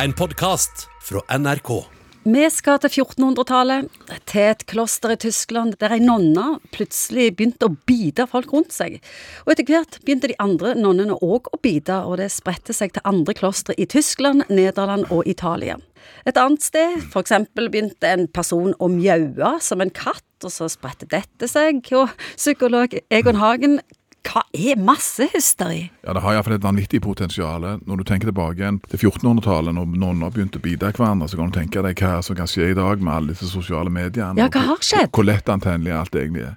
En podkast fra NRK. Vi skal til 1400-tallet, til et kloster i Tyskland der ei nonne plutselig begynte å bite folk rundt seg. Og etter hvert begynte de andre nonnene òg å bite, og det spredte seg til andre klostre i Tyskland, Nederland og Italia. Et annet sted, eksempel, begynte en person å mjaue som en katt, og så spredte dette seg, og psykolog Egon Hagen hva er massehysteri? Ja, Det har iallfall et vanvittig potensial. Når du tenker tilbake igjen til 1400-tallet, når nonner begynte å bite hverandre, så kan du tenke deg hva som kan skje i dag med alle disse sosiale mediene. Ja, hva har skjedd? Hvor lettantennelig alt egentlig er.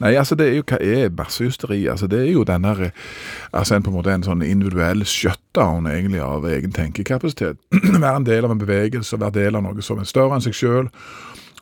Nei, altså det er jo, Hva er massehysteri? Altså Det er jo denne, altså en, på en måte en sånn individuell shutdown egentlig av egen tenkekapasitet. være en del av en bevegelse, være del av noe som er større enn seg sjøl,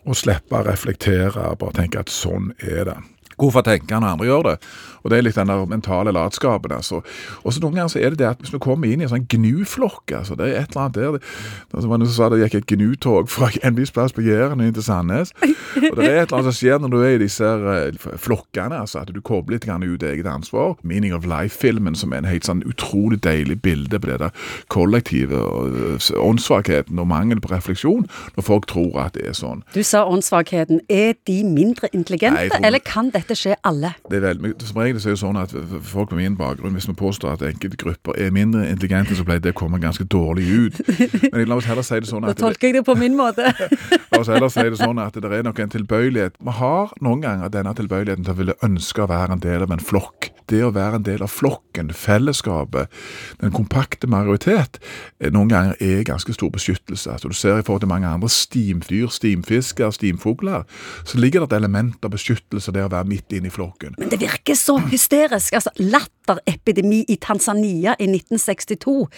og slippe å reflektere, bare tenke at sånn er det. Hvorfor tenker han andre gjør det? Og Det er litt den der mentale latskapen. altså. Og så Noen ganger så er det det at hvis vi kommer inn i en sånn gnuflokk altså, Det er et eller annet der det, var noen som sa det gikk et gnutog fra en viss plass på Jæren inn til Sandnes. Og Det er et eller annet som skjer når du er i disse uh, flokkene. altså At du kobler litt ut eget ansvar. Meaning of Life-filmen, som er en helt sånn utrolig deilig bilde på det der kollektive og uh, åndssvakheten og mangel på refleksjon, når folk tror at det er sånn. Du sa åndssvakheten. Er de mindre intelligente, Nei, eller kan dette skje alle? Det er vel, som regel så er det sånn at folk med min bakgrunn, hvis vi påstår at enkelte grupper er mindre intelligente, så pleier det å komme ganske dårlig ut. Men la oss heller si det sånn at Da tolker jeg det på min måte. la oss heller si det sånn at det er nok en tilbøyelighet. Vi har noen ganger denne tilbøyeligheten til å ville ønske å være en del av en flokk. Det å være en del av flokken, fellesskapet, den kompakte majoritet, eh, noen ganger er ganske stor beskyttelse. Altså, du ser i forhold til mange andre stimdyr, stimfisker, stimfugler, så ligger det et element av beskyttelse det å være midt inne i flokken. Men det virker så hysterisk. Altså, latterepidemi i Tanzania i 1962.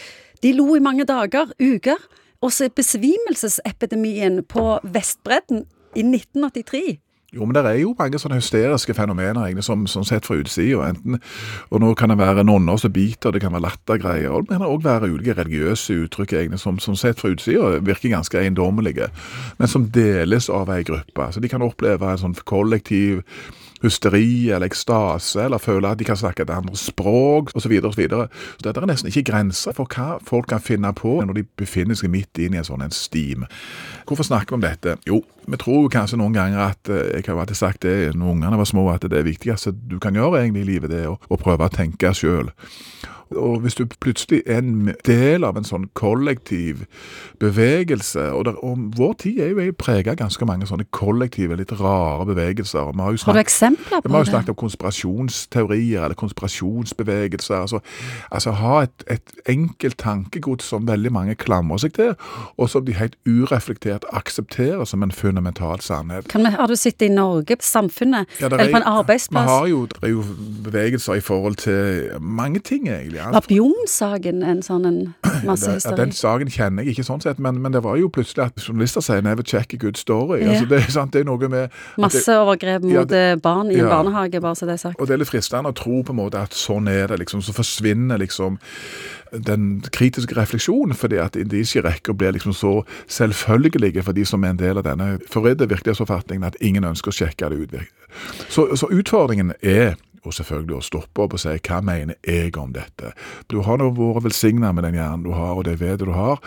De lo i mange dager, uker. Og så besvimelsesepidemien på Vestbredden i 1983. Jo, men det er jo mange sånne hysteriske fenomener egentlig, som, som sett fra utsida. Og nå kan det være nonner som biter, det kan være lattergreier. Og det kan òg være ulike religiøse uttrykk egentlig, som, som sett fra utsida virker ganske eiendommelige, men som deles av ei gruppe. Så de kan oppleve en sånn kollektiv hysteri eller ekstase, eller føle at de kan snakke et annet språk osv. osv. Det er nesten ikke grenser for hva folk kan finne på når de befinner seg midt inn i en sånn stim. Hvorfor snakker vi om dette? Jo, vi tror kanskje noen ganger at eh, jeg har alltid sagt det når ungene var små, at det viktigste du kan gjøre egentlig i livet, det er å, å prøve å tenke sjøl. Og hvis du plutselig er en del av en sånn kollektiv bevegelse Og, der, og vår tid er jo preget av ganske mange sånne kollektive, litt rare bevegelser. Har, har, du eksempler på det? Vi har jo snakket om konspirasjonsteorier eller konspirasjonsbevegelser. Altså, altså ha et, et enkelt tankegods som veldig mange klamrer seg til, og som de helt ureflektert aksepterer som en fundamental sannhet. Vi, har du sett i Norge, samfunnet, ja, eller på en arbeidsplass? Vi har jo, det er jo bevegelser i forhold til mange ting, egentlig. Ja. Var Bjugn-saken en sånn en massehysteri? Den saken kjenner jeg ikke sånn sett, men, men, det var jo plutselig at journalister sier 'never check a good story'. Ja. Altså, det, sant, det, er noe med Masseovergrep mot ja, barn i en barnehage, bare så det er sagt. Og det er litt fristende å tro på en måte at sånn er det, liksom. Så forsvinner liksom den kritiske refleksjonen, fordi at indisierekker blir liksom så selvfølgelige for de som er en del av denne forvridde virkelighetsoppfatningen at ingen ønsker å sjekke det ut. Så, så utfordringen er og selvfølgelig å stoppe opp og si hva mener jeg om dette. Du har nå vært velsigna med den hjernen du har, og det vet du har.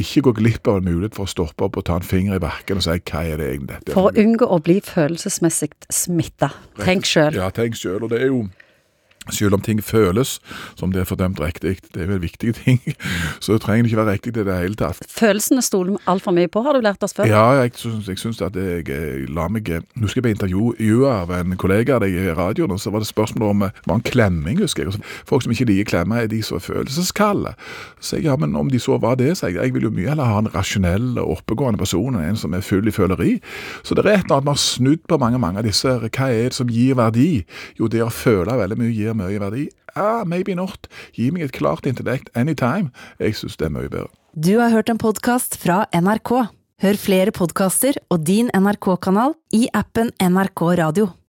Ikke gå glipp av en mulighet for å stoppe opp og ta en finger i bakken og si hva er det egentlig dette For å unngå å bli følelsesmessig smitta. Tenk sjøl. Ja, tenk sjøl. Og det er jo selv om ting føles som det er fordømt riktig, det er vel viktige ting, så det trenger ikke være riktig i det hele tatt. Følelsene stoler vi altfor mye på, har du lært oss før? Ja, jeg syns, jeg syns at jeg, jeg la meg Nå skal jeg bli intervjua av en kollega av deg i radioen, og så var det spørsmål om var en klemming, husker jeg. Folk som ikke liker klemmer, er de som er følelseskalde. Så jeg ja, men om de så var det, så jeg. Jeg vil jo mye heller ha en rasjonell og oppegående person enn en som er full i føleri. Så det er et eller annet vi har snudd på mange, mange av disse. Hva er det som gir verdi? Jo, det å føle veldig mye gir mye verdi. Ah, maybe not. Gi meg et klart intellekt anytime. Jeg syns det er mye bedre. Du har hørt en podkast fra NRK. Hør flere podkaster og din NRK-kanal i appen NRK Radio.